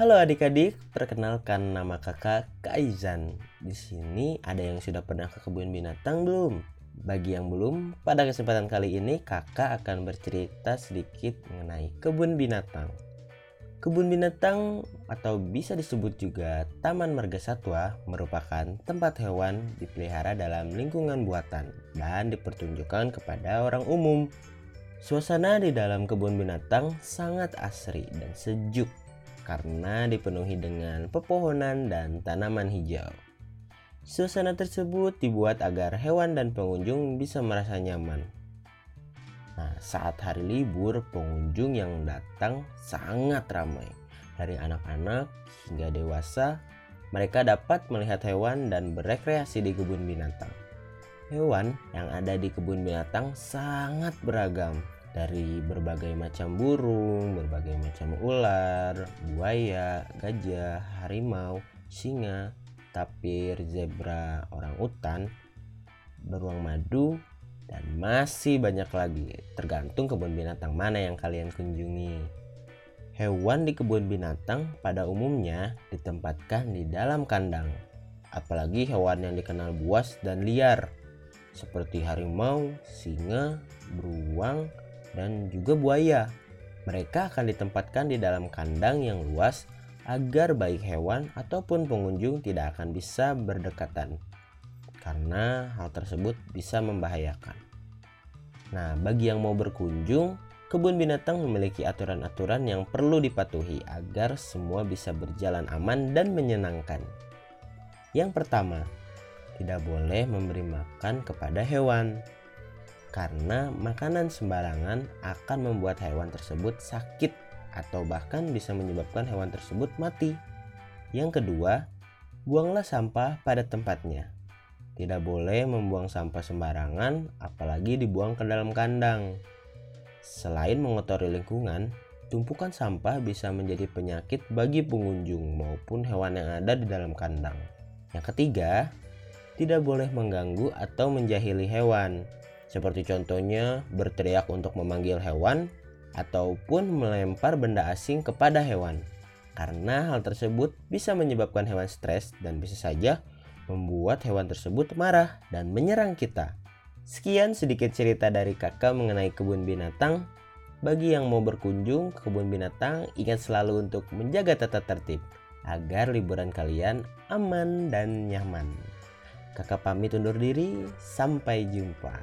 Halo adik-adik, perkenalkan nama kakak Kaizan. Di sini ada yang sudah pernah ke kebun binatang belum? Bagi yang belum, pada kesempatan kali ini kakak akan bercerita sedikit mengenai kebun binatang. Kebun binatang atau bisa disebut juga Taman Marga Satwa merupakan tempat hewan dipelihara dalam lingkungan buatan dan dipertunjukkan kepada orang umum. Suasana di dalam kebun binatang sangat asri dan sejuk karena dipenuhi dengan pepohonan dan tanaman hijau. Suasana tersebut dibuat agar hewan dan pengunjung bisa merasa nyaman. Nah, saat hari libur, pengunjung yang datang sangat ramai. Dari anak-anak hingga dewasa, mereka dapat melihat hewan dan berekreasi di kebun binatang. Hewan yang ada di kebun binatang sangat beragam, dari berbagai macam burung, berbagai macam ular, buaya, gajah, harimau, singa, tapir, zebra, orang utan, beruang madu, dan masih banyak lagi. Tergantung kebun binatang mana yang kalian kunjungi. Hewan di kebun binatang pada umumnya ditempatkan di dalam kandang. Apalagi hewan yang dikenal buas dan liar seperti harimau, singa, beruang, dan juga buaya. Mereka akan ditempatkan di dalam kandang yang luas agar baik hewan ataupun pengunjung tidak akan bisa berdekatan karena hal tersebut bisa membahayakan. Nah, bagi yang mau berkunjung, kebun binatang memiliki aturan-aturan yang perlu dipatuhi agar semua bisa berjalan aman dan menyenangkan. Yang pertama, tidak boleh memberi makan kepada hewan karena makanan sembarangan akan membuat hewan tersebut sakit atau bahkan bisa menyebabkan hewan tersebut mati. Yang kedua, buanglah sampah pada tempatnya. Tidak boleh membuang sampah sembarangan, apalagi dibuang ke dalam kandang. Selain mengotori lingkungan, tumpukan sampah bisa menjadi penyakit bagi pengunjung maupun hewan yang ada di dalam kandang. Yang ketiga, tidak boleh mengganggu atau menjahili hewan seperti contohnya berteriak untuk memanggil hewan ataupun melempar benda asing kepada hewan. Karena hal tersebut bisa menyebabkan hewan stres dan bisa saja membuat hewan tersebut marah dan menyerang kita. Sekian sedikit cerita dari kakak mengenai kebun binatang. Bagi yang mau berkunjung ke kebun binatang, ingat selalu untuk menjaga tata tertib agar liburan kalian aman dan nyaman. Kakak pamit undur diri, sampai jumpa.